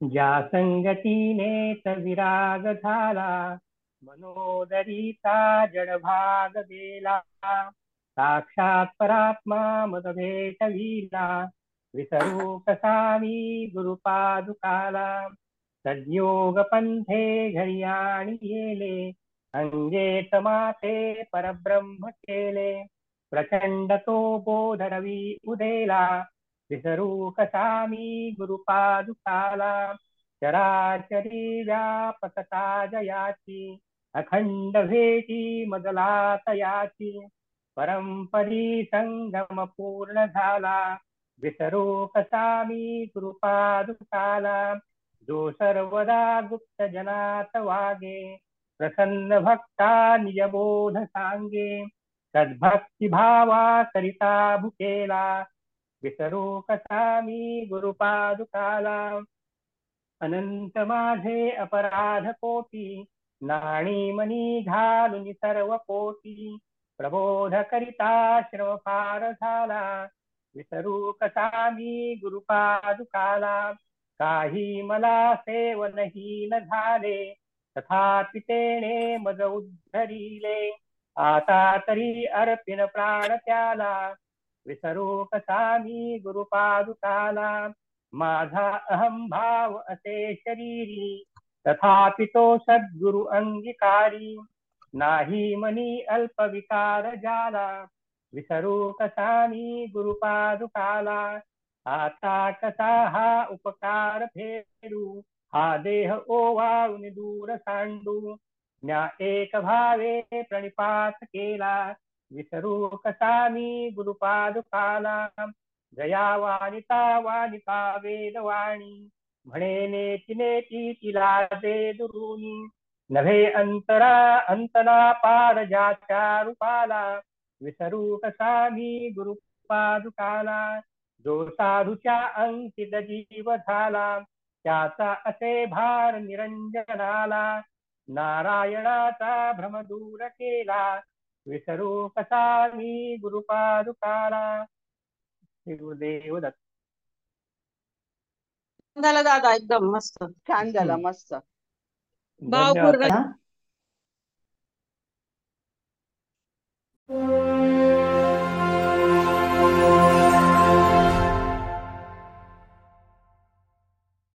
ज्या संगतीने विराग झाला मनोदरीचा जडभाग गेला साक्षात परात्मा मद भेटविला विसरू कसा मी गुरुपादुकाला सद्योग पंथे घरी आणि येले अंगेत माते परब्रह्म केले प्रचंड तो बोध रवी उदेला विसरू कसा मी गुरुपादुकाला चराचरी व्यापकता जयाची अखंड भेटी मजला तयाची परंपरी संगम पूर्ण झाला विसरू कसा मी कृपादुकाला जो सर्वदा गुप्त जनात वागे प्रसन्न भक्ता निजबोध सांगे सद्भक्ती भावा करिता भुकेला विसरू कसा मी गुरुपादुकाला अनंत माझे अपराध कोटी नाणी मनी घालून सर्व कोटी प्रबोध करिता श्रम फार झाला विसरू कसा मी गुरुपादुकाला काही मला सेवनहीन झाले तथापि तेने मज उद्धरिले आता तरी अर्पिन प्राण त्याला विसरू कसा मी गुरुपादुकाला माझा अहम भाव असे शरीरी, तथापि तो सद्गुरु अंगीकारी। नाही मनी अल्प विकार जाला विसरू कसा मी गुरुपादुकाला। आता कसा हा उपकार फेडू, हा देह ओवाळून दूर सांडू। ज्ञा एक भावे प्रणिपात केला विसरू कसा मी जया वाणिता वाणिता वेदवाणी म्हणे नेती नेती तिला दे नभे अंतरा अंतरा पार ज्याच्या रूपाला। विसरू कसा मी गुरुपादुकाला जो साधूच्या अंकित जीव झाला त्याचा असे भार निरंजनाला। नारायणाचा भ्रम दूर केला। विसरू कसा मी गुरुपादुकाला श्री गुरुदेव दत्त। झालं दादा एकदम मस्त. छान झाला. मस्त भावपूर्ण